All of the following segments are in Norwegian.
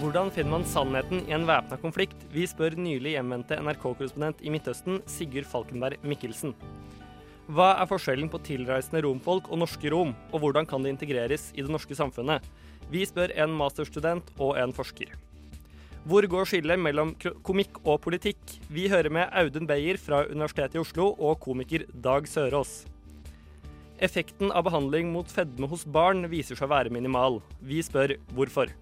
Hvordan finner man sannheten i en væpna konflikt? Vi spør nylig hjemvendte NRK-korrespondent i Midtøsten, Sigurd Falkenberg Mikkelsen. Hva er forskjellen på tilreisende romfolk og norske rom, og hvordan kan det integreres i det norske samfunnet? Vi spør en masterstudent og en forsker. Hvor går skillet mellom komikk og politikk? Vi hører med Audun Beyer fra Universitetet i Oslo og komiker Dag Sørås. Effekten av behandling mot fedme hos barn viser seg å være minimal. Vi spør hvorfor.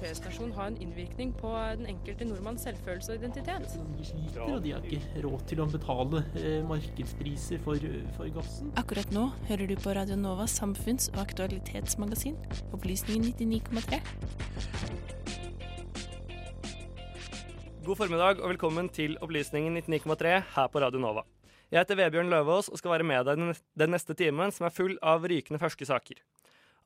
P-stasjon ha en innvirkning på den enkelte nordmanns selvfølelse og identitet? De sliter, og de har ikke råd til å betale eh, markedspriser for, for gassen. Akkurat nå hører du på Radio Novas samfunns- og aktualitetsmagasin, Opplysningen 99,3. God formiddag og velkommen til Opplysningen 99,3 her på Radio Nova. Jeg heter Vebjørn Løvaas og skal være med deg den neste- den neste timen, som er full av rykende ferske saker.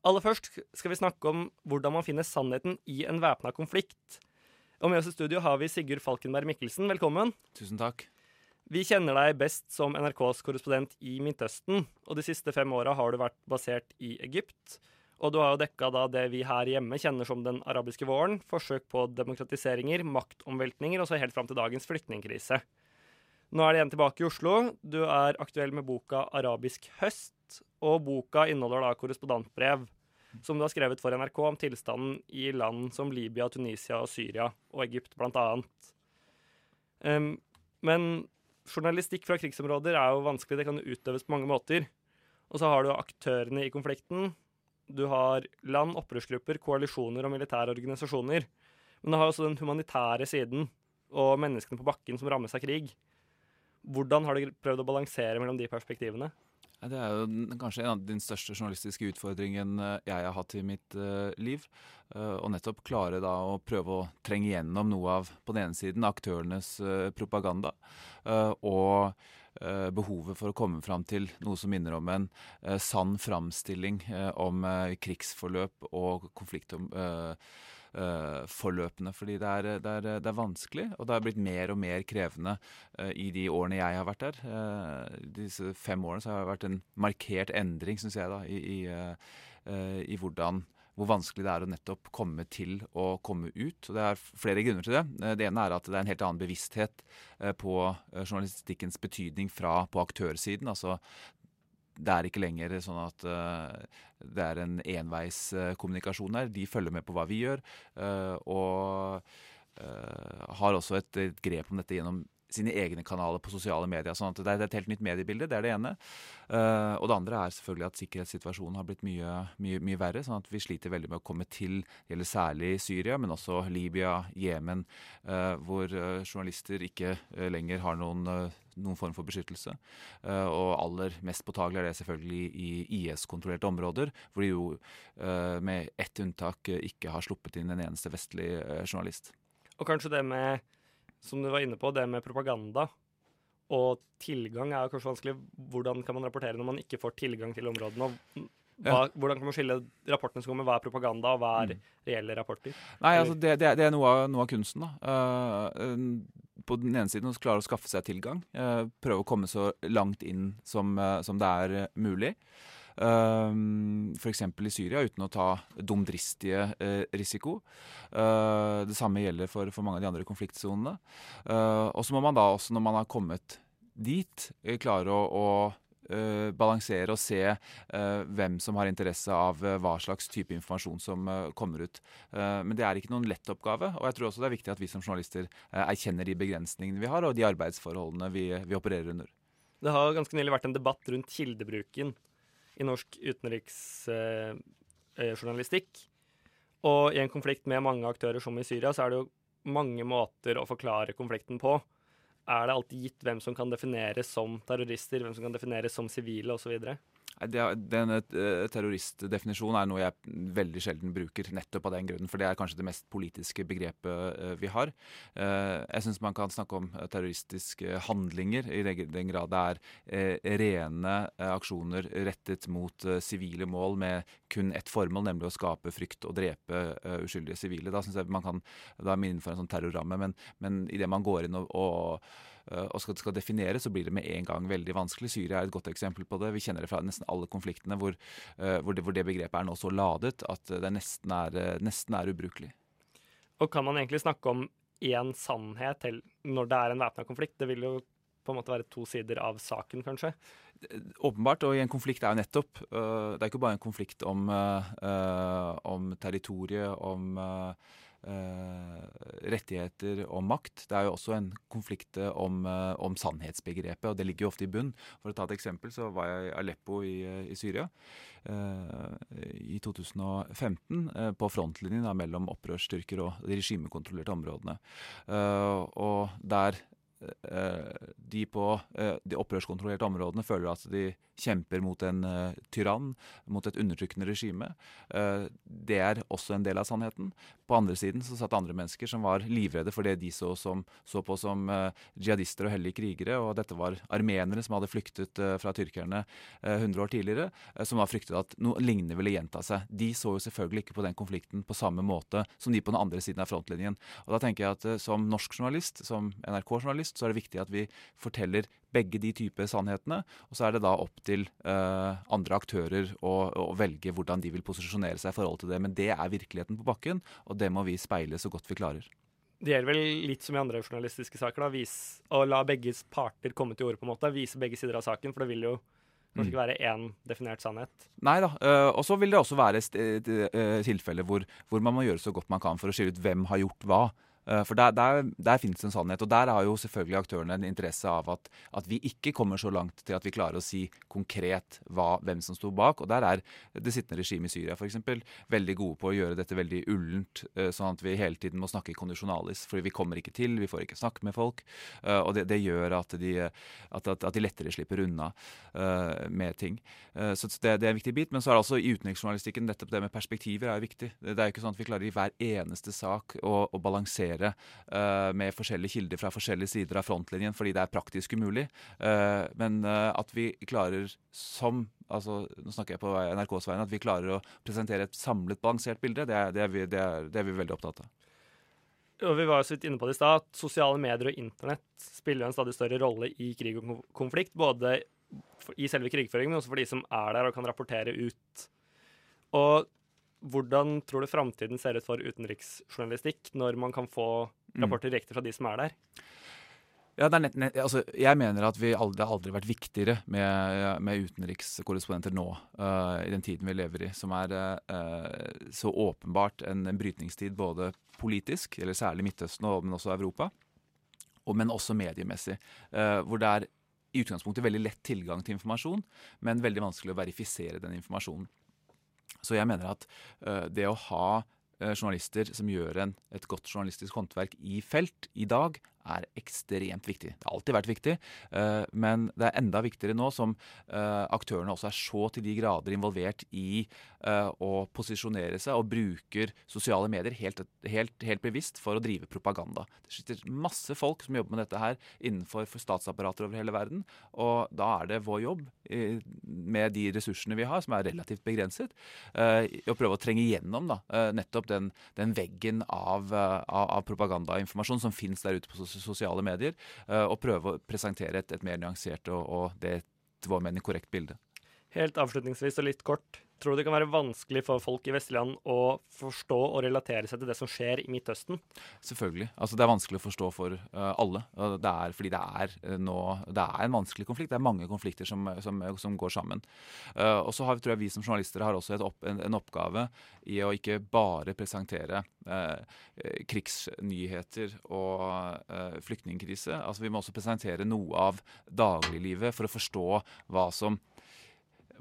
Aller først skal vi snakke om hvordan man finner sannheten i en væpna konflikt. Og med oss i studio har vi Sigurd Falkenberg Mikkelsen. Velkommen. Tusen takk. Vi kjenner deg best som NRKs korrespondent i Midtøsten, og de siste fem åra har du vært basert i Egypt. Og du har jo dekka da det vi her hjemme kjenner som den arabiske våren, forsøk på demokratiseringer, maktomveltninger og så helt fram til dagens flyktningkrise. Nå er det igjen tilbake i Oslo. Du er aktuell med boka 'Arabisk høst', og boka inneholder da korrespondentbrev som du har skrevet for NRK om tilstanden i land som Libya, Tunisia og Syria, og Egypt annet. Um, men journalistikk fra krigsområder er jo vanskelig, det kan utøves på mange måter. Og så har du aktørene i konflikten. Du har land, opprørsgrupper, koalisjoner og militære organisasjoner. Men du har også den humanitære siden og menneskene på bakken som rammes av krig. Hvordan har du prøvd å balansere mellom de perspektivene? Det er jo kanskje en av den største journalistiske utfordringen eh, jeg har hatt i mitt eh, liv. Og Å nettopp klare da å prøve å trenge gjennom noe av på den ene siden aktørenes eh, propaganda, eh, og eh, behovet for å komme fram til noe som minner om en eh, sann framstilling eh, om eh, krigsforløp og konfliktom... eh, eh, forløpene, fordi det er, det, er, det er vanskelig, og det har blitt mer og mer krevende eh, i de årene jeg har vært der. Eh, disse fem årene så har det vært en markert endring, syns jeg, da, i, i, eh, eh, i hvordan hvor vanskelig det er å nettopp komme til å komme ut. Og Det er flere grunner til det. Eh, Det ene er at det er en helt annen bevissthet eh, på eh, journalistikkens betydning fra på aktørsiden. altså det er ikke lenger sånn at uh, det er en enveiskommunikasjon her. De følger med på hva vi gjør, uh, og har også et, et, grep om dette gjennom sine egne kanaler på sosiale medier. sånn at Det er et helt nytt mediebilde, det er det ene. og det andre er selvfølgelig at sikkerhetssituasjonen har blitt mye, mye, mye verre. sånn at vi sliter veldig med å komme til, det gjelder særlig Syria, men også Libya, Jemen, hvor journalister ikke lenger har noen noen form for beskyttelse. Og aller mest påtagelig er det selvfølgelig i IS-kontrollerte områder, hvor de jo med ett unntak ikke har sluppet inn en eneste vestlig journalist. Og kanskje det med, som du var inne på, det med propaganda og tilgang er kanskje vanskelig. Hvordan kan man rapportere når man ikke får tilgang til områdene? og hva. Hvordan kan man skille rapportene som kommer, hva er propaganda, og hva er mm. reelle rapporter? Nei, altså det, det, det er noe av, noe av kunsten. da. Uh, på den ene siden å klare å skaffe seg tilgang. Uh, prøve å komme så langt inn som, uh, som det er mulig. Uh, F.eks. i Syria, uten å ta dumdristige risiko. det samme gjelder for, mange av de andre konfliktsonene. og så må man da også, når man har kommet dit klare å, balansere og se hvem som har interesse av hva slags type informasjon som kommer ut. men det er ikke noen lett oppgave, og jeg tror også det er viktig at vi som journalister erkjenner de begrensningene vi har, og de arbeidsforholdene vi, vi opererer under. Det har ganske nylig vært en debatt rundt kildebruken i norsk utenriksjournalistikk. og i en konflikt med mange aktører, som i Syria, så er det jo mange måter å forklare konflikten på er det alltid gitt hvem som kan defineres som terrorister, hvem som kan defineres som sivile osv.? Den eh, terroristdefinisjonen er noe jeg veldig sjelden bruker, nettopp av den grunnen. For det er kanskje det mest politiske begrepet eh, vi har. Eh, jeg syns man kan snakke om terroristiske handlinger i den grad det er rene aksjoner rettet mot sivile mål med kun ett formål, nemlig å skape frykt og drepe uskyldige sivile. Da syns jeg man kan Da er man innenfor en sånn terrorramme. Men, men idet man går inn og, og og skal, skal definere, så blir det med en gang veldig vanskelig. Syria er et godt eksempel på det. Vi kjenner det fra nesten alle konfliktene hvor, eh, hvor, det, hvor det, begrepet er nå så ladet at det nesten er, eh, nesten er ubrukelig. Og kan man egentlig snakke om én sannhet når det er en væpna konflikt? Det vil jo på en måte være to sider av saken, kanskje? Åpenbart, og i en konflikt er jo nettopp uh, Det er ikke bare en konflikt om, uh, om territoriet, om uh, Eh, rettigheter og makt. Det er jo også en konflikt eh, om, eh, om, sannhetsbegrepet, og det ligger jo ofte i bunn. For å ta et eksempel, så var jeg i Aleppo i, i Syria i 2015 på frontlinjen mellom opprørsstyrker og de regimekontrollerte områdene. og der de på de opprørskontrollerte områdene føler at de kjemper mot en tyrann, mot et undertrykkende regime. det er også en del av sannheten. På andre siden så satt andre mennesker som var livredde for det de så, som, så på som jihadister og hellige krigere. Og dette var armenere som hadde flyktet fra tyrkerne uh, 100 år tidligere, som da fryktet at noe lignende ville gjenta seg. De så jo selvfølgelig ikke på den konflikten på samme måte som de på den andre siden av frontlinjen. Og da tenker jeg at som norsk journalist, som NRK-journalist, så er det viktig at vi forteller begge de typer sannhetene. Og så er det da opp til uh, andre aktører å, å, velge hvordan de vil posisjonere seg i forhold til det. Men det er virkeligheten på bakken, og det må vi speile så godt vi klarer. Det gjelder vel litt som i andre journalistiske saker, da, vis, å la begge parter komme til orde, på en måte. Vise begge sider av saken, for det vil jo kanskje ikke mm. være én definert sannhet. Nei da. Uh, og så vil det også være et tilfeller hvor, hvor, man må gjøre så godt man kan for å skille ut hvem har gjort hva. Eh, for der, der, der finnes en sannhet. Og der har jo selvfølgelig aktørene en interesse av at, at, vi ikke kommer så langt til at vi klarer å si konkret hva, hvem som sto bak. Og der er det sittende regimet i Syria f.eks. veldig gode på å gjøre dette veldig ullent, eh, sånn at vi hele tiden må snakke kondisjonalis. For vi kommer ikke til, vi får ikke snakke med folk. Eh, og det, det gjør at de, at, at de, lettere slipper unna med ting. Så det, det, er en viktig bit. Men så er det altså i utenriksjournalistikken nettopp det med perspektiver er viktig. Det er jo ikke sånn at vi klarer i hver eneste sak å, å balansere kombinere uh, med forskjellige kilder fra forskjellige sider av frontlinjen fordi det er praktisk umulig. Uh, men uh, at vi klarer som altså, nå snakker jeg på NRKs vegne, at vi klarer å presentere et samlet, balansert bilde, det er, det er, vi, det er, det er vi, veldig opptatt av. Og vi var så vidt inne på det i stad, at Sosiale medier og internett spiller en stadig større rolle i krig og konflikt. Både i selve krigføringen, men også for de som er der og kan rapportere ut. Og hvordan tror du framtiden ser ut for utenriksjournalistikk, når man kan få mm. rapporter direkte fra de som er der? Ja, nett, nett, altså, jeg mener at aldri, det har aldri vært viktigere med, med utenrikskorrespondenter nå, uh, i den tiden vi lever i, som er uh, så åpenbart en, en, brytningstid både politisk, eller særlig Midtøsten, og, men også Europa, og, men også mediemessig. Uh, hvor det er i utgangspunktet veldig lett tilgang til informasjon, men veldig vanskelig å verifisere den informasjonen. Så jeg mener at uh, det å ha uh, journalister som gjør en, et godt journalistisk håndverk i felt i dag, er ekstremt viktig. Det har alltid vært viktig, uh, men det er enda viktigere nå som aktørene også er så til de grader involvert i å posisjonere seg og bruker sosiale medier helt, helt, helt, bevisst for å drive propaganda. Det sitter masse folk som jobber med dette her innenfor statsapparater over hele verden, og da er det vår jobb med de ressursene vi har, som er relativt begrenset, å prøve å trenge gjennom da, nettopp den, den veggen av, av, av propagandainformasjon som finnes der ute på sosiale medier, og prøve å presentere et, et mer nyansert og, og det var vår mening korrekt bilde. Helt avslutningsvis og litt kort. Tror du det kan være vanskelig for folk i vestlige land å forstå og relatere seg til det som skjer i Midtøsten? Selvfølgelig. Altså, det er vanskelig å forstå for uh, alle. Det er fordi det er uh, nå Det er en vanskelig konflikt. Det er mange konflikter som, som, som går sammen. Uh, og så har, tror jeg vi som journalister har også opp, en, en, oppgave i å ikke bare presentere krigsnyheter og flyktningkrise. Altså, vi må også presentere noe av dagliglivet for å forstå hva som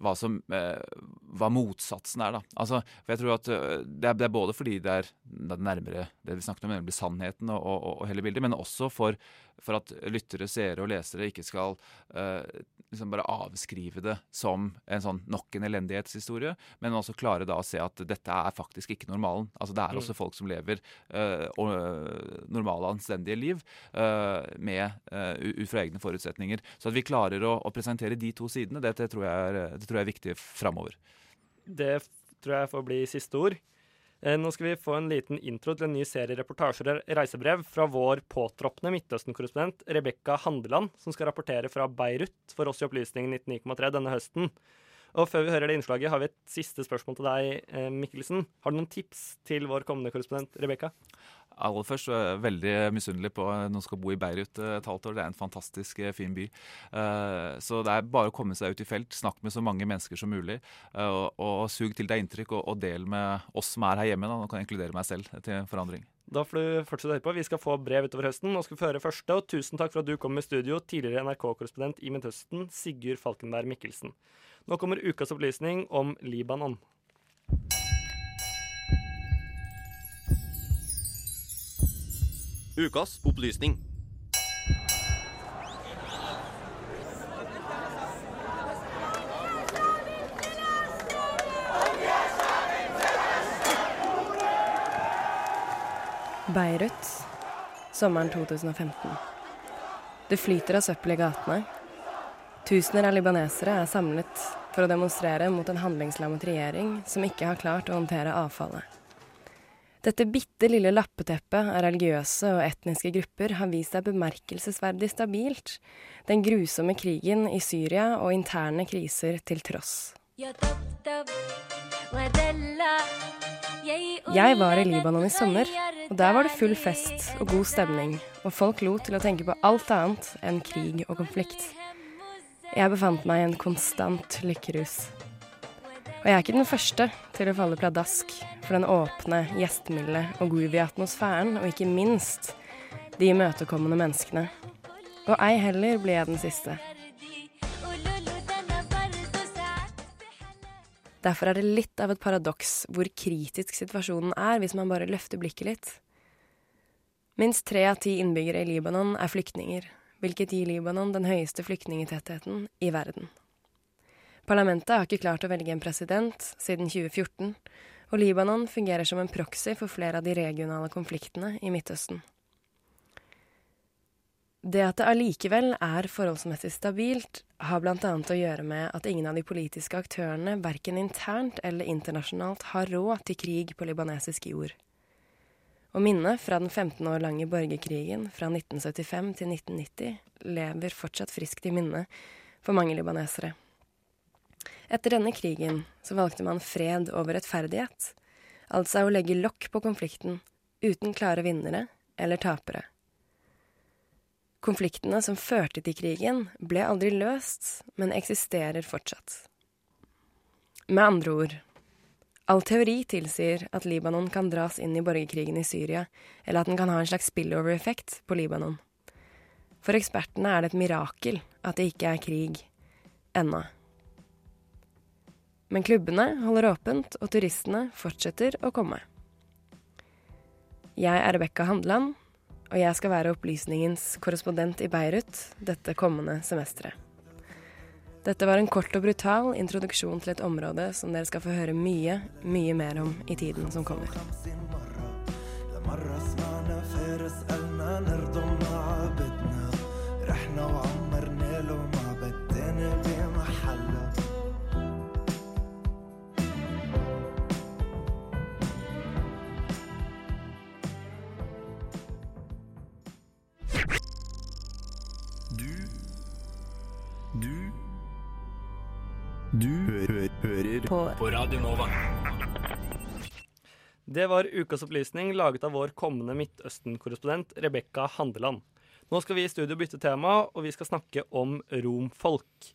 hva som eh, hva motsatsen er. da. Altså, for jeg tror at eh, det er, det er både fordi det er, det er nærmere det vi snakket om, nemlig sannheten og, og, og hele bildet, men også for, for at lyttere, seere og lesere ikke skal eh, liksom bare avskrive det som en sånn nok en elendighetshistorie, men også klare da å se at dette er faktisk ikke normalen. Altså Det er også mm. folk som lever uh, normale, anstendige liv uh, med, uh, ut fra egne forutsetninger. Så at vi klarer å, å presentere de to sidene, det, det, tror, jeg er, det tror jeg er viktig framover. Det tror jeg får bli siste ord. Eh, nå skal vi få en liten intro til en ny serie reportasjer og reisebrev fra vår påtroppende Midtøsten-korrespondent Rebekka Handeland, som skal rapportere fra Beirut for oss i Opplysningen 99,3 denne høsten. Og før vi hører det innslaget, har vi et siste spørsmål til deg, eh, Mikkelsen. Har du noen tips til vår kommende korrespondent Rebekka? Aller først er jeg veldig misunnelig på at noen skal bo i Beirut eh, et halvt år. Det er en fantastisk eh, fin by. Eh, så det er bare å komme seg ut i felt, snakk med så mange mennesker som mulig. Og sug til deg inntrykk, og del med oss som er her hjemme. Da. Nå kan jeg inkludere meg selv til forandring. Da får du fortsette å høre på. Vi skal få brev utover høsten. Nå skal vi høre første, og tusen takk for at du kom med studio, tidligere NRK-korrespondent i Midtøsten, Sigurd Falkenberg Mikkelsen. Nå kommer ukas opplysning om Libanon. Ukas opplysning. Beirut, sommeren 2015. Det flyter av søppel i gatene. Tusener av libanesere er samlet for å demonstrere mot en handlingslammet regjering som ikke har klart å håndtere avfallet. Dette bitte lille lappeteppet av religiøse og etniske grupper har vist seg bemerkelsesverdig stabilt, den grusomme krigen i Syria og interne kriser til tross. Jeg var i Libanon i sommer, og der var det full fest og god stemning, og folk lot til å tenke på alt annet enn krig og konflikt. Jeg befant meg i en konstant lykkerus. Og jeg er ikke den første til å falle pladask for den åpne, gjestmilde og groovy atmosfæren, og ikke minst de imøtekommende menneskene. Og ei heller blir jeg den siste. Derfor er det litt av et paradoks hvor kritisk situasjonen er hvis man bare løfter blikket litt. Minst tre av ti innbyggere i Libanon er flyktninger, hvilket gir Libanon den høyeste flyktningetettheten i verden. Parlamentet har ikke klart å velge en president siden 2014, og Libanon fungerer som en proxy for flere av de regionale konfliktene i Midtøsten. Det at det allikevel er forholdsmessig stabilt, har bl.a. å gjøre med at ingen av de politiske aktørene, verken internt eller internasjonalt, har råd til krig på libanesisk jord. Og minnet fra den 15 år lange borgerkrigen fra 1975 til 1990 lever fortsatt friskt i minnet for mange libanesere. Etter denne krigen så valgte man fred over rettferdighet, altså å legge lokk på konflikten uten klare vinnere eller tapere. Konfliktene som førte til krigen, ble aldri løst, men eksisterer fortsatt. Med andre ord, all teori tilsier at Libanon kan dras inn i borgerkrigen i Syria, eller at den kan ha en slags spillover-effekt på Libanon. For ekspertene er det et mirakel at det ikke er krig ennå. Men klubbene holder åpent, og turistene fortsetter å komme. Jeg er Rebekka Handeland, og jeg skal være opplysningens korrespondent i Beirut dette kommende semesteret. Dette var en kort og brutal introduksjon til et område som dere skal få høre mye, mye mer om i tiden som kommer. Du hø hører på, på Radio Nova. Det var ukas opplysning laget av vår kommende Midtøsten-korrespondent Rebekka Handeland. Nå skal vi i studio bytte tema, og vi skal snakke om romfolk.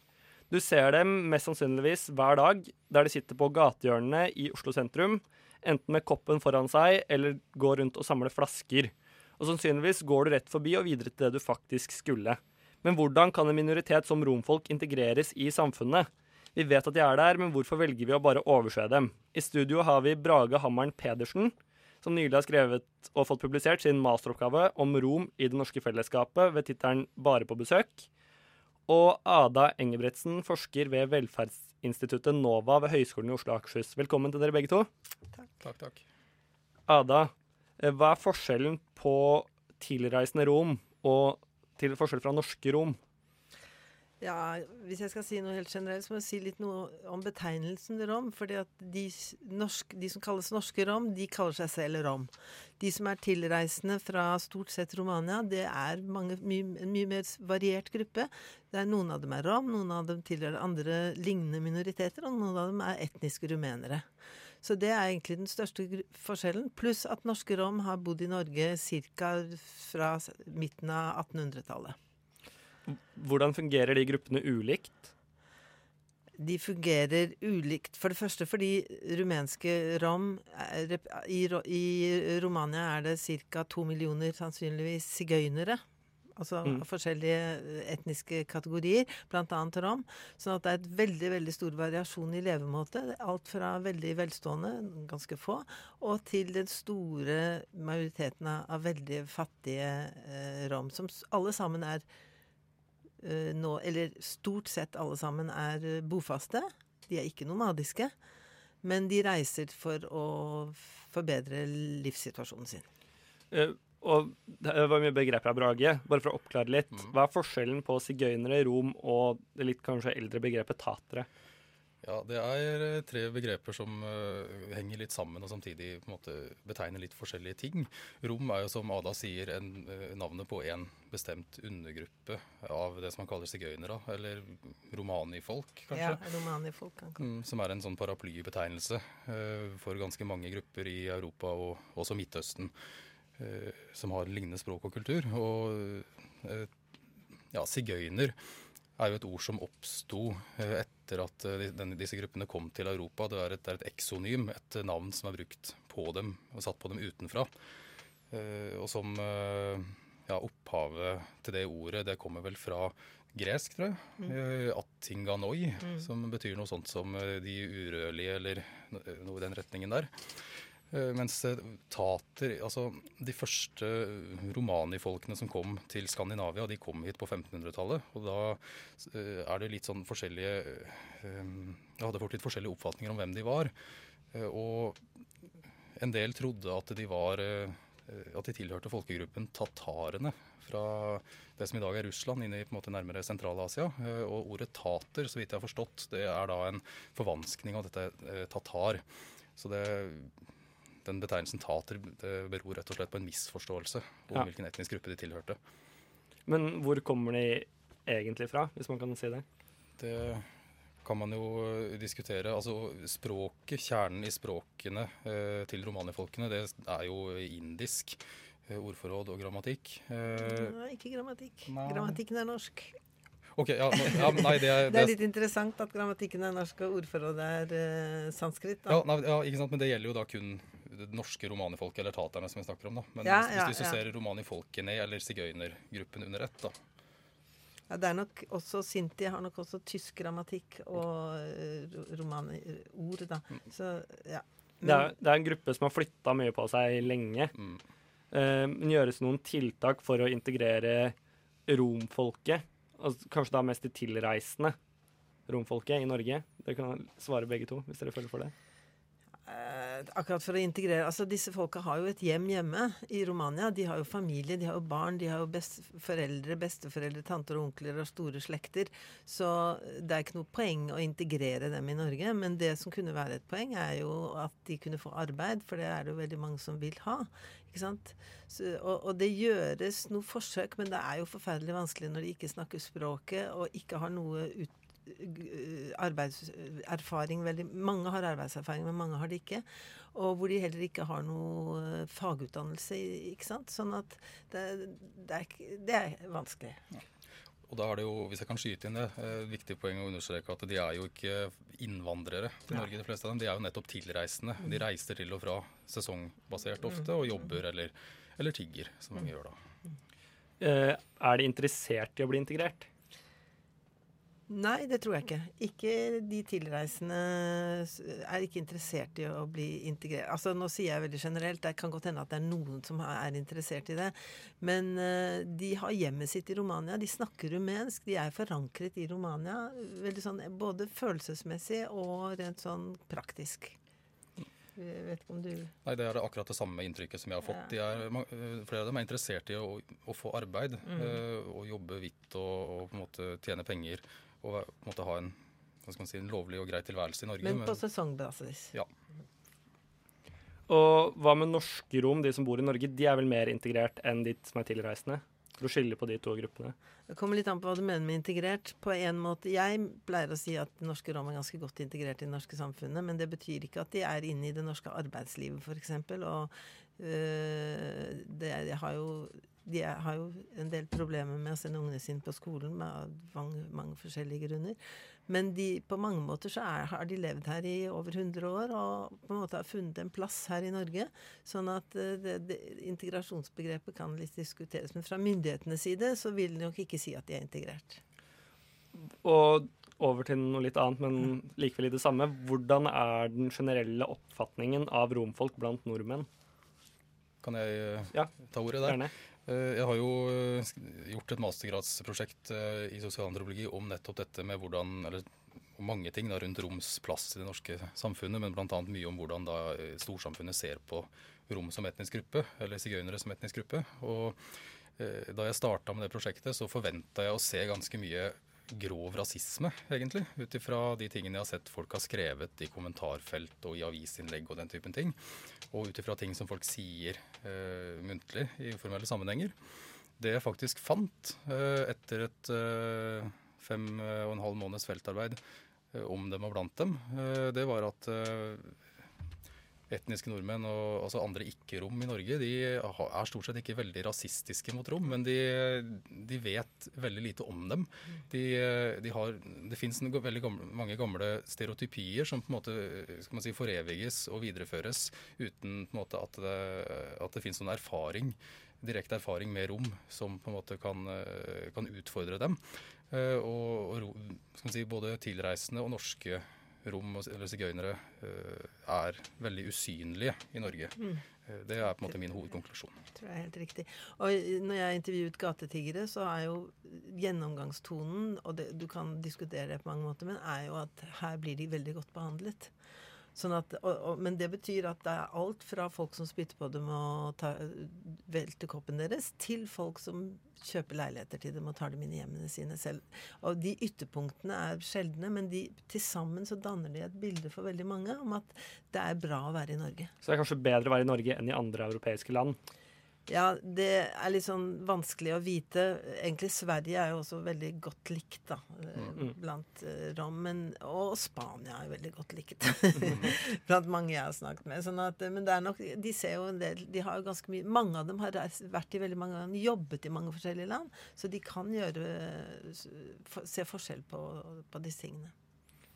Du ser dem mest sannsynligvis hver dag der de sitter på gatehjørnene i Oslo sentrum, enten med koppen foran seg eller går rundt og samler flasker. Og sannsynligvis går du rett forbi og videre til det du faktisk skulle. Men hvordan kan en minoritet som romfolk integreres i samfunnet? Vi vet at de er der, men hvorfor velger vi å bare overse dem? I studio har vi Brage Hammeren Pedersen, som nylig har skrevet og fått publisert sin masteroppgave om rom i det norske fellesskapet ved tittelen Bare på besøk. Og Ada Engebretsen, forsker ved velferdsinstituttet NOVA ved Høgskolen i Oslo og Akershus. Velkommen til dere begge to. Takk, takk. takk. Ada, eh, hva er forskjellen på tilreisende rom og til forskjell fra norske rom? Ja, Hvis jeg skal si noe helt generelt, så må jeg si litt noe om betegnelsen rom. fordi at de, norsk, de, som kalles norske rom, de kaller seg selv rom. De som er tilreisende fra stort sett Romania, det er mange, mye, en mye mer variert gruppe. Noen av dem er rom, noen av dem tilhører andre lignende minoriteter, og noen av dem er etniske rumenere. Så det er egentlig den største forskjellen. Pluss at norske rom har bodd i Norge ca. fra midten av 1800-tallet. Hvordan fungerer de gruppene ulikt? De fungerer ulikt. For det første fordi rumenske rom er, i, I Romania er det ca. to millioner sannsynligvis sigøynere. Altså mm. forskjellige etniske kategorier, bl.a. rom. Sånn at det er et veldig veldig stor variasjon i levemåte. Alt fra veldig velstående, ganske få, og til den store majoriteten av veldig fattige eh, rom. Som alle sammen er uh, nå Eller stort sett alle sammen er uh, bofaste. De er ikke nomadiske. Men de reiser for å forbedre livssituasjonen sin. Uh, og Det var mye begreper her, Brage. Bare for å oppklare litt. Mm. Hva er forskjellen på sigøynere, rom og det litt kanskje eldre begrepet tatere? Ja, Det er eh, tre begreper som uh, henger litt sammen og samtidig på en måte betegner litt forskjellige ting. Rom er jo, som Ada sier, en, uh, navnet på en bestemt undergruppe av det som man kaller sigøynere, eller romanifolk, kanskje. Ja, romanifolk. Mm, som er en sånn paraplybetegnelse uh, for ganske mange grupper i Europa og også Midtøsten som har lignende språk og kultur. Og ja, sigøyner er jo et ord som oppsto etter etter at eh, disse gruppene kom til Europa. Det er, et, det et eksonym, et navn som er brukt på dem og satt på dem utenfra. Uh, og som ja, opphavet til det ordet, det kommer vel fra gresk, tror jeg. Mm. Attinganoi, mm. som betyr noe sånt som de urørlige, eller noe i den retningen der. Eh, mens eh, tater Altså, de første romanifolkene som kom til Skandinavia, de kom hit på 1500-tallet. Og da eh, er det litt sånn forskjellige Jeg hadde fått litt forskjellige oppfatninger om hvem de var. Og en del trodde at de var at de tilhørte folkegruppen tatarene fra det som i dag er Russland, inn i på en måte nærmere Sentral-Asia. Og ordet tater, så vidt jeg har forstått, det er da en forvanskning av dette tatar. Så det den betegnelsen tater beror rett og slett på en misforståelse om ja. hvilken etnisk gruppe de tilhørte. Men hvor kommer de egentlig fra, hvis man kan si det? Det kan man jo eh, diskutere. Altså språket, kjernen i språkene eh, til romanifolkene, det er jo indisk. Eh, ordforråd og grammatikk. Eh, nei, ikke grammatikk. Nei. Grammatikken er norsk. Ok, ja, ja, nei, det, er, det, er, litt interessant at grammatikken er norsk og ordforrådet er uh, sanskrit. Ja, nei, ja, ikke sant, men det gjelder jo da kun det norske romanifolket, eller taterne som vi snakker om. da. Men ja, hvis, hvis, du ser romanifolkene eller sigøynergruppen under ett, da. Ja, det er nok også Sinti har nok også tysk grammatikk og romanord, da. Mm. Så, ja. Men, det, er, det, er, en gruppe som har flytta mye på seg lenge. Mm. Uh, men gjøres noen tiltak for å integrere romfolket? Altså, kanskje da mest de tilreisende romfolket i Norge? Dere kan svare begge to, hvis dere føler for det. Eh, akkurat for å integrere Altså, disse folka har jo et hjem hjemme i Romania. De har jo familie, de har jo barn, de har jo best, foreldre, besteforeldre, tanter og onkler og store slekter. Så det er ikke noe poeng å integrere dem i Norge. Men det som kunne være et poeng, er jo at de kunne få arbeid, for det er det jo veldig mange som vil ha. Ikke sant? Så, og, og, det gjøres noe forsøk, men det er jo forferdelig vanskelig når de ikke snakker språket og ikke har noe ut arbeidserfaring veldig Mange har arbeidserfaring, men mange har det ikke. Og hvor de heller ikke har noe eh, fagutdannelse, ikke sant. Sånn at det, det, er, det er vanskelig. Og da er det jo, hvis jeg kan skyte inn det, eh, viktig poeng å understreke at de er jo ikke innvandrere til. Norge, de fleste av dem. De er jo nettopp tilreisende. Mm. De reiser til og fra sesongbasert ofte, og jobber eller, eller tigger, som mange gjør da. Eh, er de interessert i å bli integrert? Nei, det tror jeg ikke. Ikke de tilreisende er ikke interessert i å bli integrert. Altså, nå sier jeg veldig generelt, det kan godt hende at det er noen som er interessert i det. Men eh, de har hjemmet sitt i Romania, de snakker rumensk, de er forankret i Romania. Veldig sånn både følelsesmessig og rent sånn praktisk. Jeg vet ikke om du Nei, Det er akkurat det samme inntrykket som jeg har fått. De er, eh, flere av dem er interessert i å, å få arbeid Mm. eh, og jobbe hvitt og, og på en måte tjene penger. Og måte ha en, hva skal man si, en lovlig og grei tilværelse i Norge. Men på sesongbasis. Ja. Og hva med norske rom, de som bor i Norge? De er vel mer integrert enn de som er tilreisende? For å skille på de to gruppene. Det kommer litt an på hva du mener med integrert. På en måte, Jeg pleier å si at norske rom er ganske godt integrert i det norske samfunnet, men det betyr ikke at de er inne i det norske arbeidslivet, f.eks. Og øh, det, de, har jo, de har jo en del problemer med å sende ungene sine på skolen av mange, mange forskjellige grunner. Men de, på mange måter så er, har de levd her i over 100 år og på en måte har funnet en plass her i Norge. Sånn at eh, det, det, integrasjonsbegrepet kan litt diskuteres. Men fra myndighetenes side så vil de nok ikke si at de er integrert. Og over til noe litt annet, men likevel i det samme. Hvordan er den generelle oppfatningen av romfolk blant nordmenn? Kan jeg eh, ta ordet der? gjerne. Eh, Jeg har jo eh, gjort et mastergradsprosjekt eh, i sosialantropologi om nettopp dette med hvordan eller mange ting da, rundt roms plass i det norske samfunnet, men bl.a. mye om hvordan da storsamfunnet ser på rom som etnisk gruppe, eller sigøynere som etnisk gruppe. Og da jeg starta med det prosjektet, så forventa jeg å se ganske mye grov rasisme, egentlig. Ut ifra de tingene jeg har sett folk har skrevet i kommentarfelt og i avisinnlegg og den typen ting. Og ut ifra ting som folk sier uh, muntlig i uformelle sammenhenger. Det jeg faktisk fant uh, etter et uh, fem og en halv måneds feltarbeid om dem og blant dem, det var at etniske nordmenn og altså andre ikke-rom i Norge de er stort sett ikke veldig rasistiske mot rom, men de, de vet veldig lite om dem. De, de har, det fins veldig gamle, mange gamle stereotypier som på en måte skal man si, foreviges og videreføres uten på en måte at det, at det fins noen erfaring direkte erfaring med rom som på en måte kan, kan utfordre dem. Eh, Og, og si, både tilreisende og norske rom eller sigøynere eh, er veldig usynlige i Norge. Mm. Eh, Det er på en måte min hovedkonklusjon. tror jeg er helt riktig. Og når jeg har intervjuet gatetiggere, så er jo gjennomgangstonen, og det, du kan diskutere det på mange måter, men er jo at her blir de veldig godt behandlet. Sånn at, og, og, men det betyr at det er alt fra folk som spytter på dem og tar, velter koppen deres, til folk som kjøper leiligheter til dem og tar dem inn i hjemmene sine selv. Og de ytterpunktene er sjeldne, men til sammen så danner de et bilde for veldig mange om at det er bra å være i Norge. Så det er kanskje bedre å være i Norge enn i andre europeiske land? Ja, det er litt sånn vanskelig å vite. Egentlig Sverige er jo også veldig godt likt, da. eh, Mm. Blant rommen. og Spania er jo veldig godt likt. blant mange jeg har snakket med. Sånn at, eh, men det er nok De ser jo en del De har jo ganske mye Mange av dem har vært i veldig mange land, jobbet i mange forskjellige land. Så de kan gjøre Se forskjell på, på disse tingene.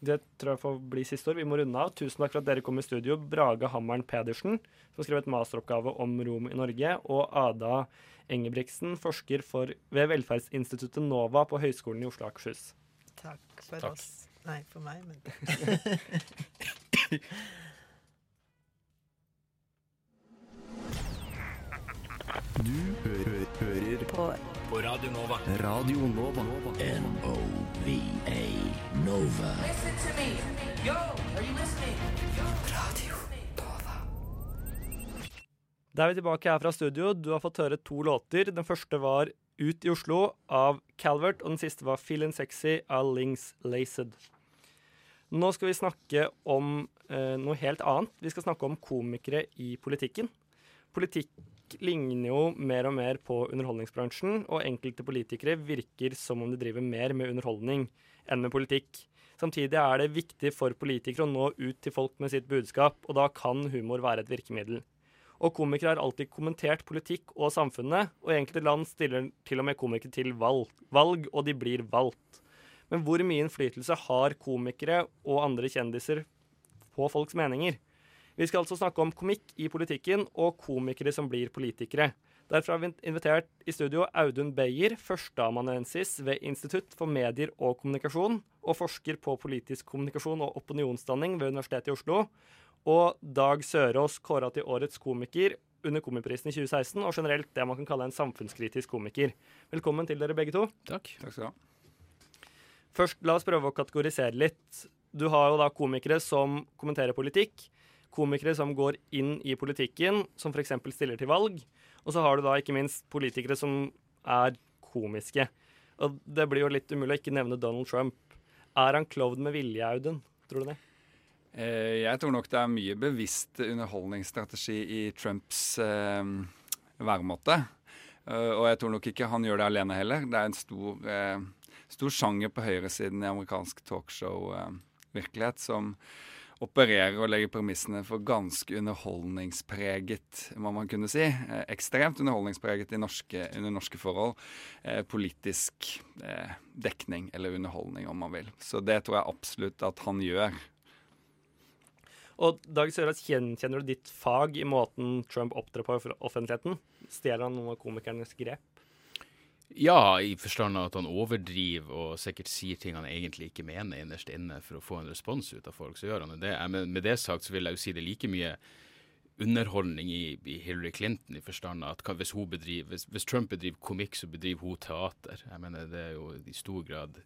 Det tror jeg får bli siste ord. Vi må runde av. Tusen takk for at dere kom i studio. Brage Hammeren Pedersen, som skrev et masteroppgave om rom i Norge, og Ada Engebrigtsen, forsker for, ved velferdsinstituttet NOVA på Høgskolen i Oslo og Akershus. Takk for Takk. oss. Nei, for meg, men Du hø hø hører på. På Radio Nova. Radio Nova. N-O-V-A Nova. Listen to me. Yo, are you listening? Yo. Radio Nova. Da er vi tilbake her fra studio. Du har fått høre to låter. Den første var Ut i Oslo av Calvert, og den siste var Feelin' Sexy av Lings Laced. Nå skal vi snakke om eh, noe helt annet. Vi skal snakke om komikere i politikken. Politikk, ligner jo mer og mer på underholdningsbransjen, og enkelte politikere virker som om de driver mer med underholdning enn med politikk. Samtidig er det viktig for politikere å nå ut til folk med sitt budskap, og da kan humor være et virkemiddel. Og komikere har alltid kommentert politikk og samfunnet, og enkelte land stiller til og med komikere til valg, valg, og de blir valgt. Men hvor mye innflytelse har komikere og andre kjendiser på folks meninger? Vi skal altså snakke om komikk i politikken og komikere som blir politikere. Derfor har vi invitert i studio Audun Beyer, førsteamanuensis ved Institutt for medier og kommunikasjon, og forsker på politisk kommunikasjon og opinionsdanning ved Universitetet i Oslo. Og Dag Sørås kåra til årets komiker under Komiprisen i 2016, og generelt det man kan kalle en samfunnskritisk komiker. Velkommen til dere begge to. Takk. Takk skal du ha. Først, la oss prøve å kategorisere litt. Du har jo da komikere som kommenterer politikk, komikere som går inn i politikken, som f.eks. stiller til valg, og så har du da ikke minst politikere som er komiske. Og det blir jo litt umulig å ikke nevne Donald Trump. Er han klovn med vilje, Audun? Tror du det? Eh, jeg tror nok det er mye bevisst underholdningsstrategi i Trumps eh, væremåte. Uh, og jeg tror nok ikke han gjør det alene heller. Det er en stor, eh, stor sjanger på høyresiden i amerikansk talkshow-virkelighet uh, som opererer og legger premissene for ganske underholdningspreget, må man kunne si. Eh, ekstremt underholdningspreget norske, under norske forhold. Eh, politisk eh, dekning, eller underholdning, om man vil. Så det tror jeg absolutt at han gjør. Og Dag Sørås, kjenner du ditt fag i måten Trump opptrer på for offentligheten? Stjeler han noen av komikernes grep? Ja, i forstand av at han overdriver og sikkert sier ting han egentlig ikke mener innerst inne for å få en respons ut av folk. Så gjør han det. Men med det sagt så vil jeg jo si det like mye underholdning i, i Hillary Clinton i forstand av at hvis, bedriver, hvis, hvis, Trump bedriver komikk, så bedriver hun teater. Jeg mener Det er jo i stor grad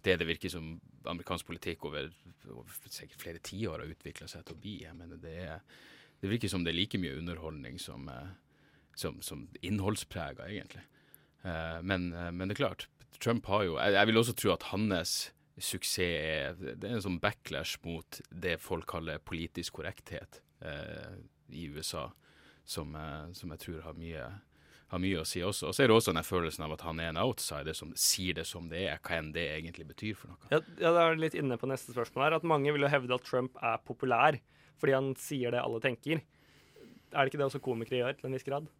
det det virker som amerikansk politikk over, over sikkert flere tiår har utvikla seg til å bli. Jeg mener det, er, det virker som det er like mye underholdning som, eh, som, som innholdsprega, egentlig. Uh, men, uh, men, det er klart, Trump har jo Jeg, jeg vil også tro at hans suksess er Det er en sånn backlash mot det folk kaller politisk korrekthet eh, i USA, som, som, jeg tror har mye, har mye å si også. Og så er det også den følelsen av at han er en outsider som sier det som det er, hva enn det egentlig betyr for noe. Ja, ja det er litt inne på neste spørsmål her, at mange vil jo hevde at Trump er populær fordi han sier det alle tenker. Er det ikke det også komikere gjør, til en viss grad?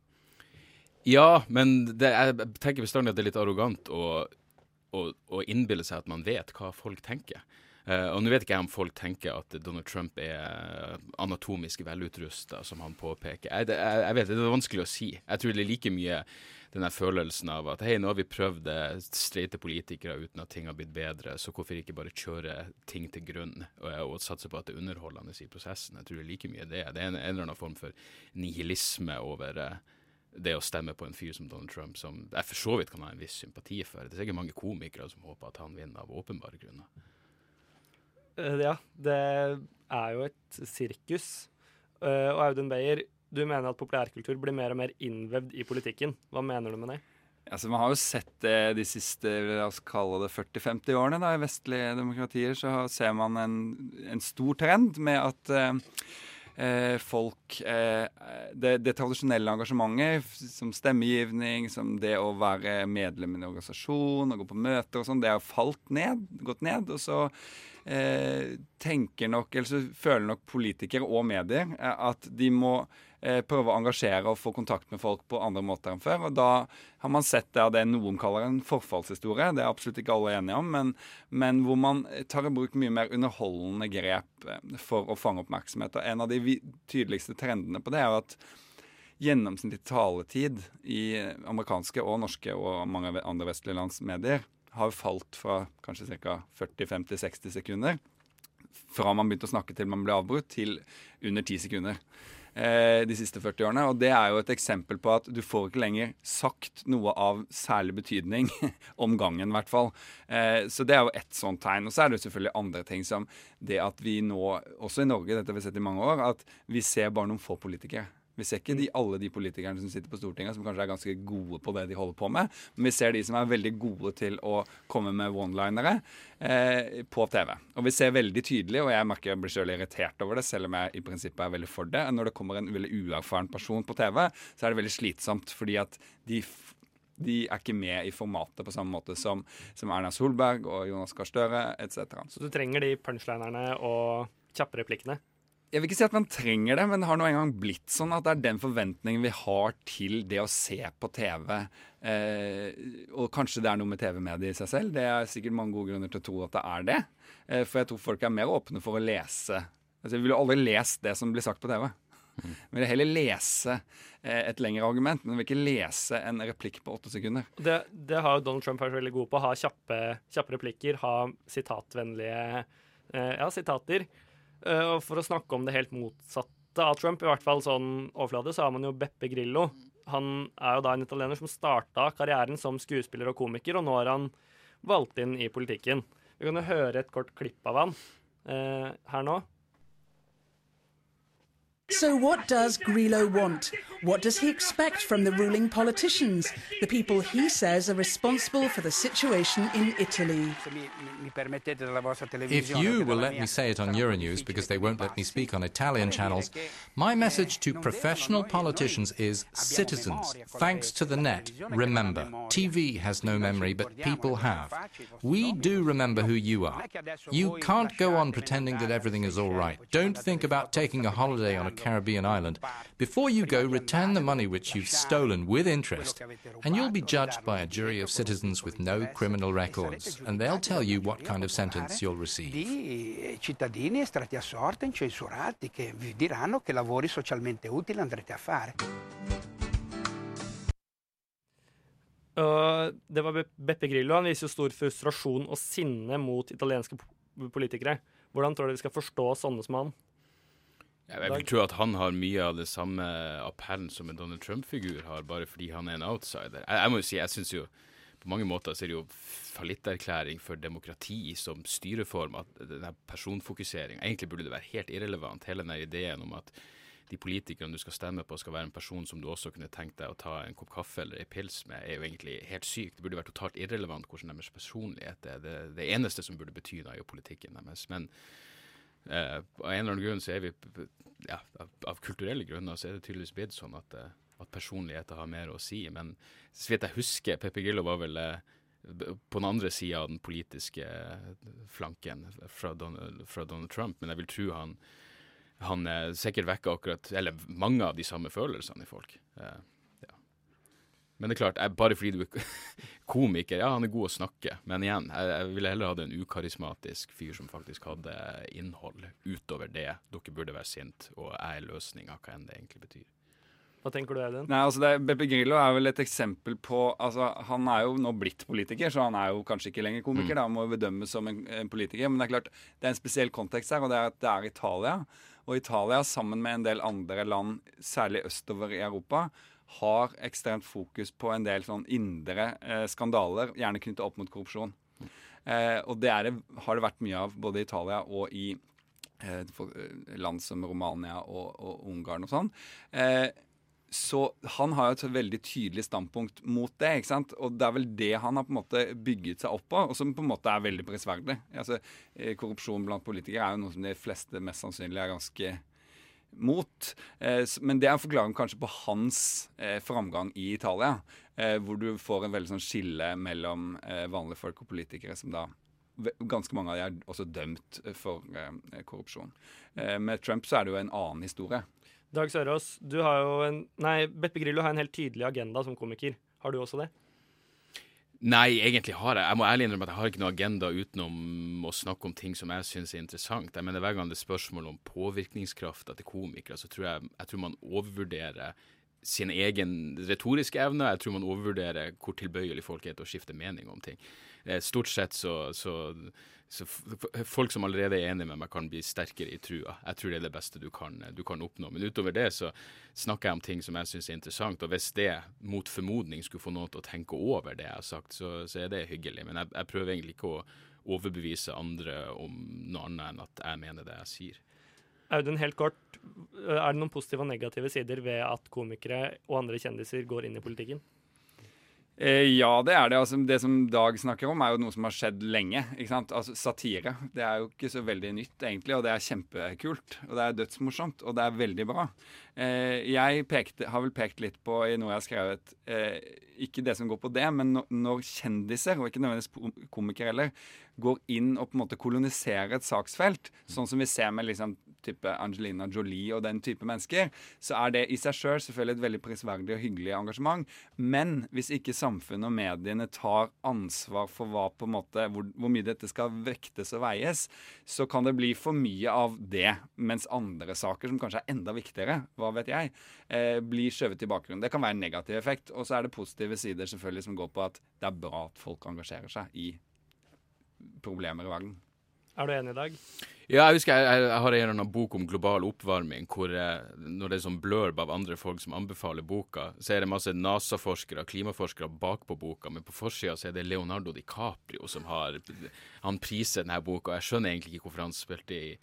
Ja, men det, jeg tenker bestandig at det er litt arrogant å, å, å innbille seg at man vet hva folk tenker. Uh, og nå vet ikke jeg om folk tenker at Donald Trump er anatomisk velutrusta, som han påpeker. Jeg, jeg, jeg, vet Det er vanskelig å si. Jeg tror det er like mye den følelsen av at hei, nå har vi prøvd det, streite politikere uten at ting har blitt bedre, så hvorfor ikke bare kjøre ting til grunn og, og satse på at det er underholdende i prosessen? Jeg tror det er like mye det. Det er en, en eller annen form for nihilisme over uh, det å stemme på en fyr som Donald Trump, som jeg for så vidt kan ha en viss sympati for. Det er sikkert mange komikere som håper at han vinner av åpenbare grunner. Uh, ja, det er jo et sirkus. Uh, og Audun Beyer, du mener at populærkultur blir mer og mer innvevd i politikken. Hva mener du med det? Altså, man har jo sett det de siste la oss kalle det 40-50 årene da, i vestlige demokratier. Så ser man en, en stor trend med at uh, eh, folk eh, det, det, tradisjonelle engasjementet, som stemmegivning, som det å være medlem i en organisasjon og gå på møter og sånn, det har falt ned, gått ned. Og så eh, tenker nok, eller så føler nok politikere og medier eh, at de må eh, prøve å engasjere og få kontakt med folk på andre måter enn før. Og da har man sett det av det noen kaller en forfallshistorie, det er absolutt ikke alle enige om, men, men hvor man tar i bruk mye mer underholdende grep eh, for å fange oppmerksomhet. Og en av de tydeligste trendene på det er at gjennomsnittlig taletid i amerikanske og norske og mange andre vestlige lands medier har falt fra kanskje ca. 40-50-60 sekunder fra man begynte å snakke til man ble avbrutt, til under 10 sekunder de siste 40 årene. Og det er jo et eksempel på at du får ikke lenger sagt noe av særlig betydning om gangen, i hvert fall. Eh, så det er jo ett sånt tegn. Og så er det jo selvfølgelig andre ting som det at vi nå, også i Norge, dette har vi sett i mange år, at vi ser bare noen få politikere. Vi ser ikke de, alle de politikerne som sitter på Stortinget som kanskje er ganske gode på det de holder på med, men vi ser de som er veldig gode til å komme med one-linere eh, på TV. Og vi ser veldig tydelig, og jeg merker jeg blir selv irritert over det, selv om jeg i prinsippet er veldig for det, når det kommer en veldig uerfaren person på TV, så er det veldig slitsomt, fordi at de de er ikke med i formatet på samme måte som, som Erna Solberg og Jonas Gahr Støre etc. Så du trenger de punchlinerne og kjappe replikkene? Jeg vil ikke si at man trenger det, men det har nå engang blitt sånn at det er den forventningen vi har til det å se på TV. Eh, og kanskje det er noe med TV-mediet i seg selv. Det er sikkert mange gode grunner til å tro at det er det. Eh, for jeg tror folk er mer åpne for å lese. Altså, jeg ville aldri lest det som blir sagt på TV. Jeg vil heller lese eh, et lengre argument, men jeg vil ikke lese en replikk på åtte sekunder. Det, det har Donald Trump vært veldig god på. Ha kjappe, kjappe replikker, ha sitatvennlige eh, ja, sitater. Eh, og for å snakke om det helt motsatte av Trump, i hvert fall sånn overflate, så har man jo Beppe Grillo. Han er jo da en italiener som starta karrieren som skuespiller og komiker, og nå har han valgt inn i politikken. Vi kan jo høre et kort klipp av han eh, her nå. So, what does Grillo want? What does he expect from the ruling politicians, the people he says are responsible for the situation in Italy? If you will let me say it on Euronews, because they won't let me speak on Italian channels, my message to professional politicians is citizens, thanks to the net, remember, TV has no memory, but people have. We do remember who you are. You can't go on pretending that everything is all right. Don't think about taking a holiday on a Caribbean island. Before you go, return the money which you've stolen with interest, and you'll be judged by a jury of citizens with no criminal records, and they'll tell you what kind of sentence you'll receive. di cittadini estratti a sorte, incensurati, che vi diranno che lavori socialmente utili andrete a fare. Og det var Beppe Grillo. Han viser jo stor frustrasjon og sinne mot italienske politikere. Hvordan tror dere vi skal forstå sånne som han? Jeg vil tro at han har mye av det samme appellen som en Donald Trump-figur har, bare fordi han er en outsider. Jeg, jeg må jo si, jeg syns jo på mange måter så er det jo fallitterklæring for demokrati som styreform at denne personfokuseringa Egentlig burde det være helt irrelevant, hele denne ideen om at de politikerne du skal stemme på, skal være en person som du også kunne tenkt deg å ta en kopp kaffe eller en pils med, er jo egentlig helt sykt. Det burde være totalt irrelevant hvordan deres personlighet er. Det, det eneste som burde bety noe, er jo politikken deres. Men eh, av en eller annen grunn så er vi ja, av, av kulturelle grunner så er det tydeligvis blitt sånn at, eh, at personligheter har mer å si. Men så vidt jeg husker, Pepe Grillo var vel eh, på den andre sida av den politiske flanken fra Donald, fra Donald Trump, men jeg vil tro han han eh, sikkert vekker akkurat Eller mange av de samme følelsene i folk. Eh. Men det er klart, jeg, bare fordi du er komiker Ja, han er god å snakke, men igjen, jeg, jeg ville heller hatt en ukarismatisk fyr som faktisk hadde innhold utover det. Dere burde være sint, og jeg er løsninga, hva enn det egentlig betyr. Hva tenker du, Audun? Nei, altså det, Beppe Grillo er vel et eksempel på altså Han er jo nå blitt politiker, så han er jo kanskje ikke lenger komiker. Mm. da, Han må bedømmes som en, en politiker. Men det er klart, det er en spesiell kontekst her, og det er at det er Italia. Og Italia, sammen med en del andre land, særlig østover i Europa, har ekstremt fokus på en del sånn indre eh, skandaler, gjerne knyttet opp mot korrupsjon. Eh, og det, det har det vært mye av både i Italia og i eh, eh, land som Romania og, og Ungarn og sånn. Eh, så han har jo et veldig tydelig standpunkt mot det. ikke sant? Og det er vel det han har på en måte bygget seg opp på, og som på en måte er veldig prisverdig. Altså, eh, korrupsjon blant politikere er jo noe som de fleste mest sannsynlig er ganske mot. Eh, men det er en forklaring kanskje på hans eh, framgang i Italia, eh, hvor du får en veldig sånn skille mellom vanlige folk og politikere, som da Ganske mange av de er også dømt for korrupsjon. Med Trump så er det jo en annen historie. Dag Sørås, du har jo en Nei, Beppe Grillo har en helt tydelig agenda som komiker. Har du også det? Nei, egentlig har jeg Jeg må ærlig innrømme at jeg har ikke noe agenda utenom å snakke om ting som jeg syns er interessant. Jeg mener Hver gang det er spørsmål om påvirkningskrafta til komikere, så tror jeg, jeg tror man overvurderer sin egen retoriske evne. Jeg tror man overvurderer hvor tilbøyelig folk er til å skifte mening om ting. Eh, Stort sett så, så, så Folk som allerede er enige med meg, kan bli sterkere i trua. Jeg tror det er det beste du kan, du kan oppnå. Men utover det så snakker jeg om ting som jeg syns er interessant. Og hvis det mot formodning skulle få noen til å tenke over det jeg har sagt, så, så er det hyggelig. Men jeg, jeg prøver egentlig ikke å overbevise andre om noe annet enn at jeg mener det jeg sier. Audun, helt kort. Er det noen positive og negative sider ved at komikere og andre kjendiser går inn i politikken? Eh, ja, det er det. Altså, det som Dag snakker om, er jo noe som har skjedd lenge. ikke sant? Altså, Satire. Det er jo ikke så veldig nytt, egentlig, og det er kjempekult. Og det er dødsmorsomt, og det er veldig bra. Eh, jeg pekte, har vel pekt litt på i noe jeg har skrevet eh, Ikke det som går på det, men når, når kjendiser, og ikke nødvendigvis komikere heller, går inn og på en måte koloniserer et saksfelt, sånn som vi ser med liksom type Angelina Jolie og den type mennesker, så er det i seg sjøl selv selvfølgelig et veldig prisverdig og hyggelig engasjement. Men hvis ikke samfunnet og mediene tar ansvar for hva, måte, hvor, hvor mye dette skal vektes og veies, så kan det bli for mye av det, mens andre saker som kanskje er enda viktigere, hva vet jeg, eh, blir skjøvet i bakgrunnen. Det kan være en negativ effekt. Og så er det positive sider selvfølgelig som går på at det er bra at folk engasjerer seg i problemer i verden. Er du enig i Dag? Ja, jeg husker jeg, jeg, jeg har en bok om global oppvarming hvor jeg, når det er sånn blurb av andre folk som anbefaler boka, så er det masse NASA-forskere, klimaforskere bakpå boka, men på forsida så er det Leonardo DiCaprio som har Han priser denne boka. Jeg skjønner egentlig ikke hvorfor han spilte i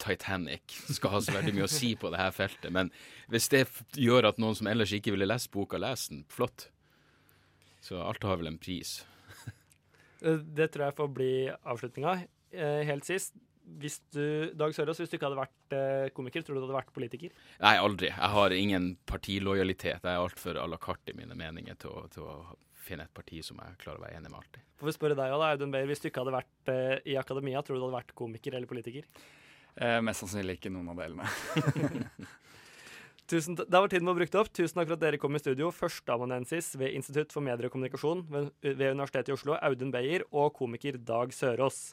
Titanic skal ha så veldig mye å si på det her feltet, men hvis det gjør at noen som ellers ikke ville lest boka, leser den, flott. Så alt har vel en pris. Det tror jeg får bli avslutninga. Eh, helt sist, hvis du, Dag Sørås, hvis du ikke hadde vært eh, komiker, tror du du hadde vært politiker? Nei, aldri. Jeg har ingen partilojalitet. Jeg er altfor à la carte i mine meninger til å, til å, finne et parti som jeg klarer å være enig med alltid. Får vi spørre deg òg, Audun Beyer, Hvis du ikke hadde vært eh, i akademia, tror du du hadde vært komiker eller politiker? Eh, mest sannsynlig ikke noen av delene. Tusen, da var tiden vår brukt opp. Tusen takk for at dere kom i studio. Førsteamanuensis ved Institutt for medier og kommunikasjon ved, ved Universitetet i Oslo, Audun Beyer, og komiker Dag Sørås.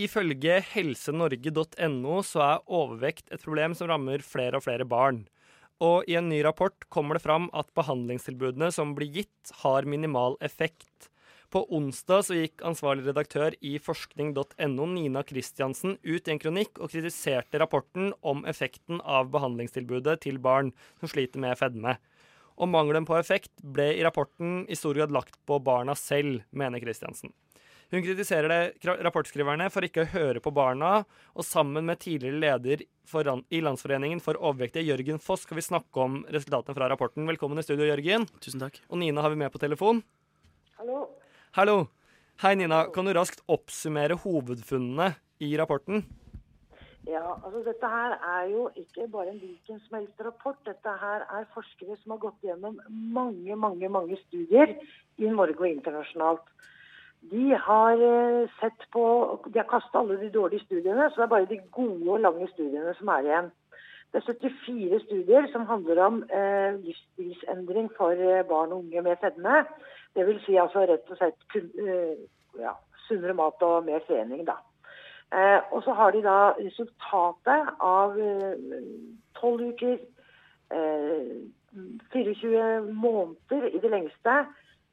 Ifølge helsenorge.no så er overvekt et problem som rammer flere og flere barn. Og i en ny rapport kommer det fram at behandlingstilbudene som blir gitt, har minimal effekt. På onsdag så gikk ansvarlig redaktør i forskning.no, Nina Kristiansen, ut i en kronikk og kritiserte rapporten om effekten av behandlingstilbudet til barn som sliter med fedme. Og mangelen på effekt ble i rapporten i stor grad lagt på barna selv, mener Kristiansen. Hun kritiserer det, rapportskriverne for ikke å høre på barna, og sammen med tidligere leder for, i Landsforeningen for overvektige, Jørgen Foss, skal vi snakke om resultatene fra rapporten. Velkommen i studio, Jørgen. Tusen takk. Og Nina har vi med på telefon. Hallo. Hallo. Hei, Nina. Kan du raskt oppsummere hovedfunnene i rapporten? Ja, altså Dette her er jo ikke bare en hvilken som helst rapport. Dette her er forskere som har gått gjennom mange, mange, mange studier i Norge og internasjonalt. De har eh, sett på De har kasta alle de dårlige studiene, så det er bare de gode og lange studiene som er igjen. Det er 74 studier som handler om eh, livsstilsendring for eh, barn og unge med fedme. Dvs. Si altså rett og slett kun, eh, ja, sunnere mat og mer trening, da. Eh, og så har de da resultatet av eh, tolv uker, 24 måneder i det lengste,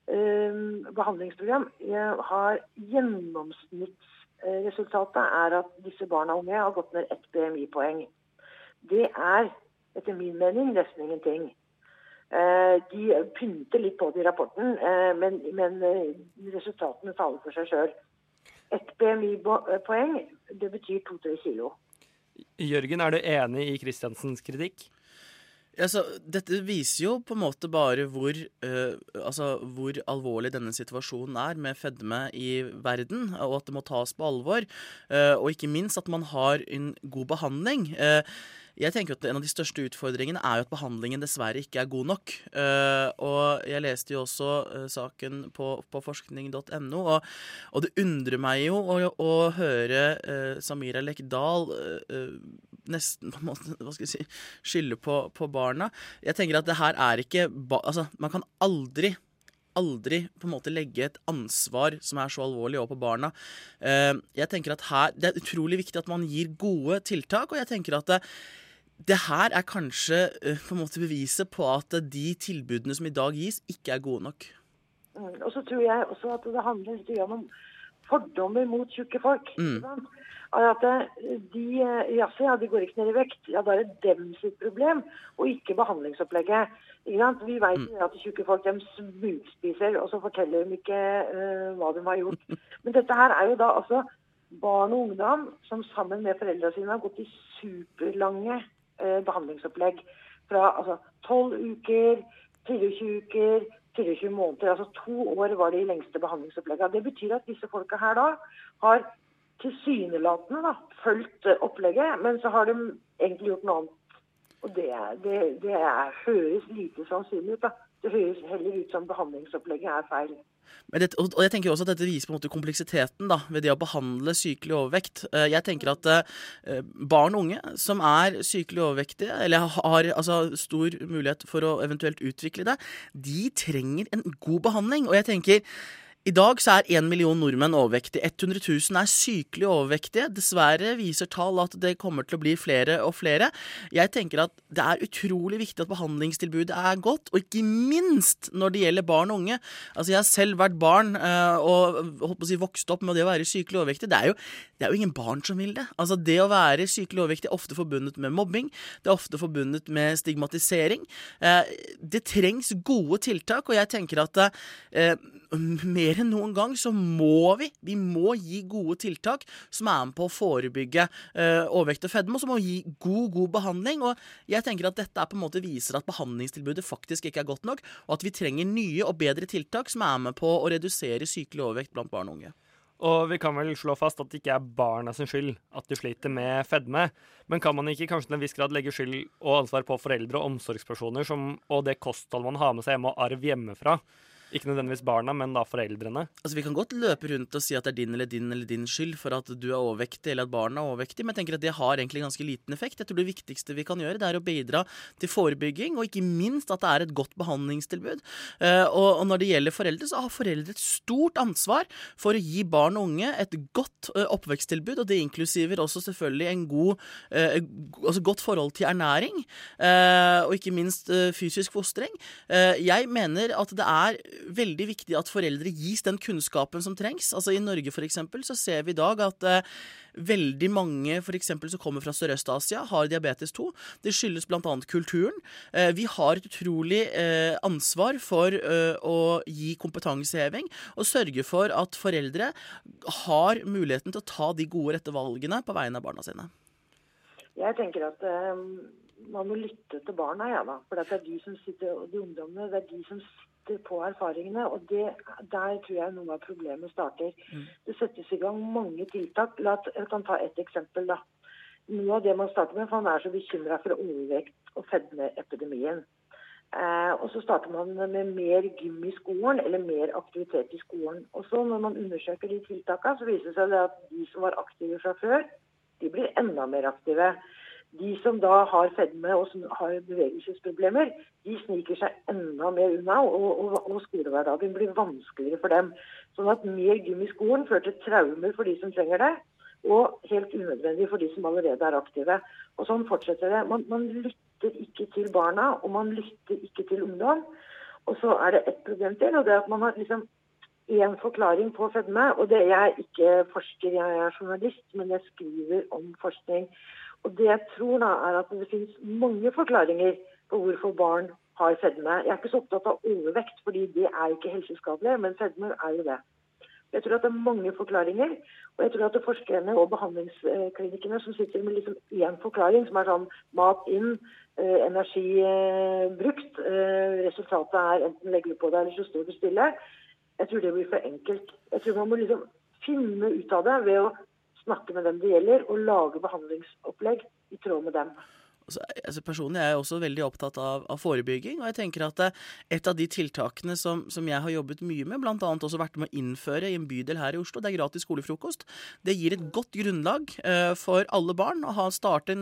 behandlingsprogram har Gjennomsnittsresultatet er at disse barna og unge har gått ned ett BMI-poeng. Det er etter min mening nesten ingenting. Eh, de pynter litt på det i rapporten, eh, men, men eh, resultatene taler for seg sjøl. Ett BMI-poeng, det betyr to-tre kilo. Jørgen, er du enig i Kristiansens kritikk? Altså, dette viser jo på en måte bare hvor, uh, altså, hvor alvorlig denne situasjonen er med fedme i verden, og at det må tas på alvor. Uh, og ikke minst at man har en god behandling. Uh, jeg tenker at En av de største utfordringene er jo at behandlingen dessverre ikke er god nok. Uh, og Jeg leste jo også uh, saken på, på forskning.no, og, og, det undrer meg jo å, å høre uh, Samira Lekdal nesten på en måte, hva skal jeg si, skylde på, på barna. Jeg tenker at det her er ikke Altså, man kan aldri aldri på en måte legge et ansvar som er så alvorlig over på barna. Eh, jeg tenker at her, Det er utrolig viktig at man gir gode tiltak, og jeg tenker at det, det her er kanskje eh, på en måte beviset på at de tilbudene som i dag gis, ikke er gode nok. Mm, Og så tror jeg også at det handler litt om fordommer mot tjukke folk. Mm. At eh, de, eh, jaså, ja, de går ikke ned i vekt. Ja, da er det dem sitt problem, og ikke behandlingsopplegget. Ikke? Vi vet jo at tjukke folk de smugspiser, og så forteller de ikke uh, hva de har gjort. Men dette her er jo da altså barn og ungdom som sammen med foreldrene sine har gått i superlange eh, behandlingsopplegg. Fra altså 12 uker, 24 uker, 24 måneder. Altså to år var de lengste behandlingsoppleggene. Det betyr at disse folka her da har tilsynelatende da, fulgt eh, opplegget, men så har de egentlig gjort noe annet. Og det, det, det høres lite sannsynlig ut. da. Det høres heller ut som behandlingsopplegget er feil. Det, og jeg tenker også at Dette viser på en måte kompleksiteten da, ved det å behandle sykelig overvekt. Eh, Jeg tenker at eh, Barn og unge som er sykelig overvektige, eller har altså, stor mulighet for å eventuelt utvikle det, de trenger en god behandling. Og jeg tenker i dag så er én million nordmenn overvektige. 100 000 er sykelig overvektige. Dessverre viser tall at det kommer til å bli flere og flere. Jeg tenker at det er utrolig viktig at behandlingstilbudet er godt, og ikke minst når det gjelder barn og unge. Altså Jeg har selv vært barn eh, og holdt på å si vokst opp med det å være sykelig overvektig. Det er, jo, det er jo ingen barn som vil det. Altså Det å være sykelig overvektig er ofte forbundet med mobbing. Det er ofte forbundet med stigmatisering. Eh, Det trengs gode tiltak, og jeg tenker at eh, mer enn noen gang så må vi vi må gi gode tiltak som er med på å forebygge eh, overvekt og fedme, og som må gi god, god behandling. Og jeg tenker at dette på en måte viser at behandlingstilbudet faktisk ikke er godt nok, og at vi trenger nye og bedre tiltak som er med på å redusere sykelig overvekt blant barn og unge. Og vi kan vel slå fast at det ikke er barna sin skyld at de sliter med fedme. Men kan man ikke kanskje til en viss grad legge skyld og ansvar på foreldre og omsorgspersoner som, og det kosthold man har med seg hjemme og arv hjemmefra? Ikke nødvendigvis barna, men da foreldrene. Altså Vi kan godt løpe rundt og si at det er din eller din eller din skyld for at du er overvektig eller at barna er overvektig, men jeg tenker at det har egentlig ganske liten effekt. Jeg tror det viktigste vi kan gjøre, det er å bidra til forebygging, og ikke minst at det er et godt behandlingstilbud. Eh, og, når det gjelder foreldre, så har foreldre et stort ansvar for å gi barn og unge et godt eh, oppveksttilbud, og det inklusiver også selvfølgelig en god, eh, altså godt forhold til ernæring, og ikke minst fysisk fostring. Jeg mener at det er veldig viktig at foreldre gis den kunnskapen som trengs. Altså I Norge for eksempel, så ser vi i dag at eh, veldig mange for eksempel, som kommer fra Sørøst-Asia, har diabetes 2. Det skyldes bl.a. kulturen. Eh, vi har et utrolig eh, ansvar for eh, å gi kompetanseheving og sørge for at foreldre har muligheten til å ta de gode, rette valgene på vegne av barna sine. Jeg tenker at eh, man må lytte til barna, ja, da. For det er de som sitter, og de ungdommene, det er de som sitter på erfaringene. Og det, der tror jeg noe av problemet starter. Det settes i gang mange tiltak. La, jeg kan ta et eksempel. da. Noe av det man starter med, for han er så bekymra for overvekt og fedmeepidemien. Eh, og så starter man med mer gym i skolen, eller mer aktivitet i skolen. Og så når man undersøker de tiltakene, så viser det seg at de som var aktive fra før, de blir enda mer aktive. De som da har fedme og som har bevegelsesproblemer, de sniker seg enda mer unna, og, og, og skolehverdagen blir vanskeligere for dem. Sånn at mer gym i skolen fører til traumer for de som trenger det, og helt unødvendig for de som allerede er aktive. Og sånn fortsetter det. Man, man lytter ikke til barna, og man lytter ikke til ungdom. Og så er det ett problem til, og det er at man har liksom én forklaring på fedme. Og det jeg er ikke forsker, jeg er journalist, men jeg skriver om forskning. Og det jeg tror da, er at det finnes mange forklaringer på hvorfor barn har fedme. Jeg er ikke så opptatt av overvekt, fordi det er ikke helseskadelig, men fedme er jo det. Jeg tror at det er mange forklaringer, og jeg tror at er forskerne og behandlingsklinikkene som sitter med liksom én forklaring, som er sånn mat inn, eh, energi eh, brukt, eh, resultatet er enten legger du på deg eller så står du stille. Jeg tror det blir for enkelt. Jeg tror man må liksom finne ut av det ved å snakke med dem det gjelder, og lage behandlingsopplegg i tråd med dem. Så, altså Personlig er jeg også veldig opptatt av, av forebygging. Og jeg tenker at eh, et av de tiltakene som, som jeg har jobbet mye med, bl.a. også vært med å innføre i en bydel her i Oslo, det er gratis skolefrokost. Det gir et godt grunnlag uh, for alle barn å ha starte,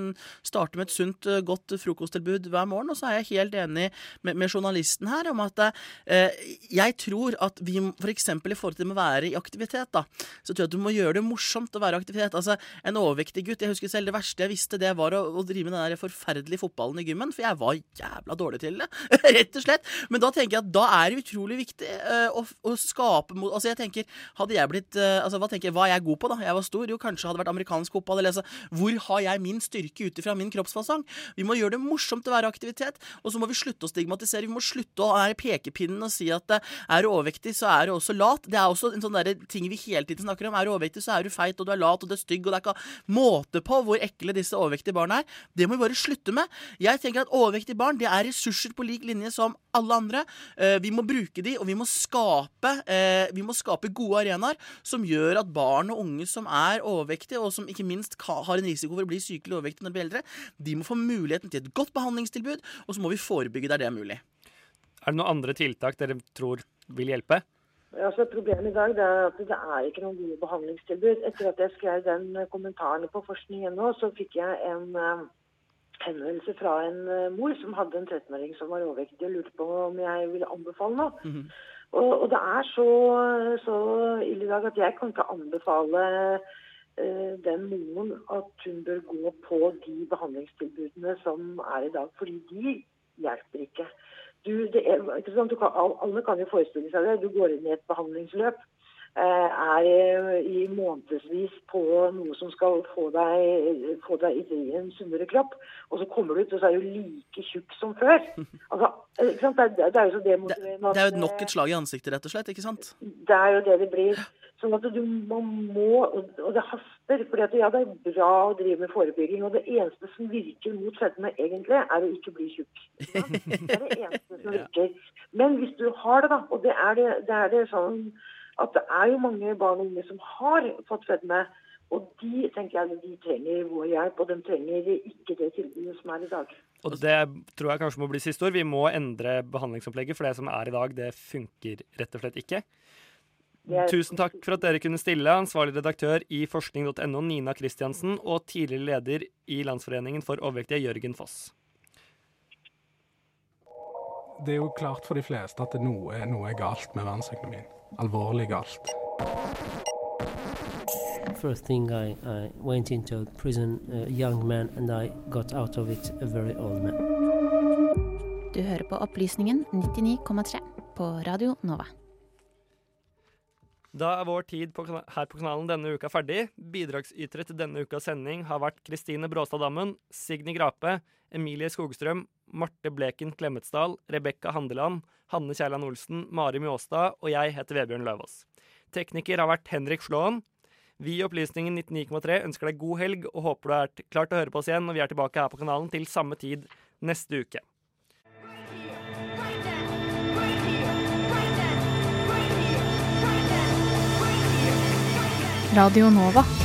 starte med et sunt, uh, godt frokosttilbud hver morgen. Og så er jeg helt enig med, med journalisten her om at uh, jeg tror at vi f.eks. For i forhold til å være i aktivitet, da, så tror jeg at du må gjøre det morsomt å være i aktivitet. Altså, En overvektig gutt Jeg husker selv det verste jeg visste, det var å, å drive med den der forferdelige fotballen i gymmen, for jeg var jævla dårlig til det. Rett og slett. Men da tenker jeg at da er det utrolig viktig uh, å, å, skape mot Altså, jeg tenker Hadde jeg blitt uh, Altså, hva tenker jeg, hva er jeg god på, da? Jeg var stor. Jo, kanskje hadde vært amerikansk fotball. Eller altså, hvor har jeg min styrke ut ifra min kroppsfasong? Vi må gjøre det morsomt å være aktivitet, og så må vi slutte å stigmatisere. Vi må slutte å være pekepinnen og si at uh, er du overvektig, så er du også lat. Det er også en sånn der ting vi hele tiden snakker om. Er du overvektig, så er du feit, og du er lat, og du er stygg, og det er ikke måte på hvor ekle disse overvektige barna er. Det må vi bare slutte med. Jeg tenker at overvektige barn det er ressurser på lik linje som alle andre. Eh, vi må bruke de, og vi må skape, eh, vi må skape gode arenaer som gjør at barn og unge som er overvektige, og som ikke minst har en risiko for å bli sykelig overvektige når de blir eldre, de må få muligheten til et godt behandlingstilbud, og så må vi forebygge der det er mulig. Er det noen andre tiltak dere tror vil hjelpe? Altså, problemet i dag er at det er ikke noen gode behandlingstilbud. Etter at jeg skrev den kommentaren på forskning.no, så fikk jeg en uh, henvendelse fra en uh, mor som hadde en 13-åring som var overvektig, og lurte på om jeg ville anbefale noe. Mm -hmm. og, og, det er så, så, ille i dag at jeg kan ikke anbefale uh, den moren at hun bør gå på de behandlingstilbudene som er i dag, fordi de hjelper ikke du, er, du kan, alle kan jo forestille seg det. Du går inn i et behandlingsløp. Eh, er i månedsvis på noe som skal få deg, få deg i en sunnere kropp. Og så kommer du ut, og så er du like tjukk som før. Altså, det, er, det, er jo så demotiverende. Det er jo nok et slag i ansiktet, rett og slett? ikke sant? Det er jo det det blir. Sånn at du må, og det haster. For ja, det er bra å drive med forebygging. Og det eneste som virker mot fedme, egentlig, er å ikke bli tjukk. Det er det eneste som virker. Men hvis du har det, da, og det er det, det er det sånn at det er jo mange barn og unge som har fått fedme. Og de tenker jeg, de trenger vår hjelp, og de trenger ikke det tilbudet som er i dag. Og Det tror jeg kanskje må bli siste ord. Vi må endre behandlingsopplegget, for det som er i dag, det funker rett og slett ikke. Tusen takk for at dere kunne stille, ansvarlig redaktør i forskning.no Nina Kristiansen og tidligere leder i Landsforeningen for overvektige Jørgen Foss. Det er jo klart for de fleste at noe, noe er galt med verdensøkonomien. Alvorlig galt. First thing I, I went into prison, a young man, and I got out of it a very old man. Du hører på Opplysningen 99,3 på Radio Nova. Da er vår tid på, her på kanalen denne uka ferdig. Bidragsytere til denne ukas sending har vært Kristine Bråstad Dammen, Signy Grape, Emilie Skogstrøm, Marte Bleken Klemetsdal, Rebekka Handeland, Hanne Kjærland Olsen, Mari Mjåstad og jeg heter Vebjørn Løvaas. Tekniker har vært Henrik Slåen. Vi i Opplysningen 99,3 ønsker deg god helg og håper du er klar til å høre på oss igjen når vi er tilbake her på kanalen til samme tid neste uke. Radio Nova.